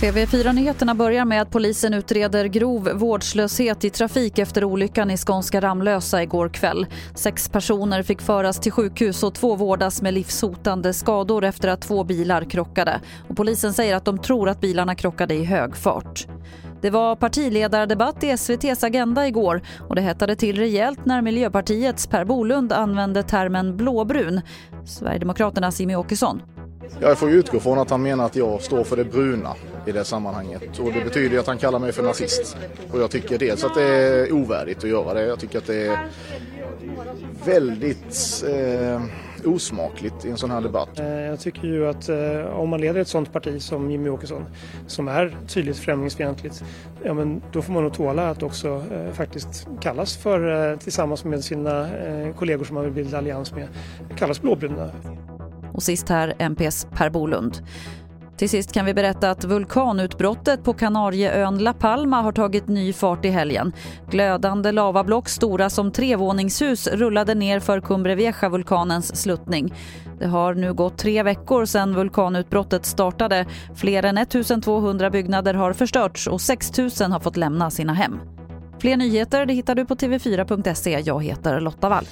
TV4-nyheterna börjar med att polisen utreder grov vårdslöshet i trafik efter olyckan i skånska Ramlösa igår kväll. Sex personer fick föras till sjukhus och två vårdas med livshotande skador efter att två bilar krockade. Och polisen säger att de tror att bilarna krockade i hög fart. Det var partiledardebatt i SVTs Agenda igår och det hettade till rejält när Miljöpartiets Per Bolund använde termen blåbrun. Sverigedemokraternas Jimmy Åkesson jag får utgå från att han menar att jag står för det bruna i det sammanhanget. Och det betyder att han kallar mig för nazist. Och jag tycker dels att det är ovärdigt att göra det. Jag tycker att det är väldigt eh, osmakligt i en sån här debatt. Eh, jag tycker ju att eh, om man leder ett sånt parti som Jimmy Åkesson som är tydligt främlingsfientligt, ja men då får man nog tåla att också eh, faktiskt kallas för, tillsammans med sina kollegor som man vill bilda allians med, kallas blåbruna. Och sist här MPs Per Bolund. Till sist kan vi berätta att vulkanutbrottet på Kanarieön La Palma har tagit ny fart i helgen. Glödande lavablock stora som trevåningshus rullade ner för Cumbre Vieja-vulkanens sluttning. Det har nu gått tre veckor sedan vulkanutbrottet startade. Fler än 1200 byggnader har förstörts och 6000 har fått lämna sina hem. Fler nyheter det hittar du på tv4.se. Jag heter Lotta Wall.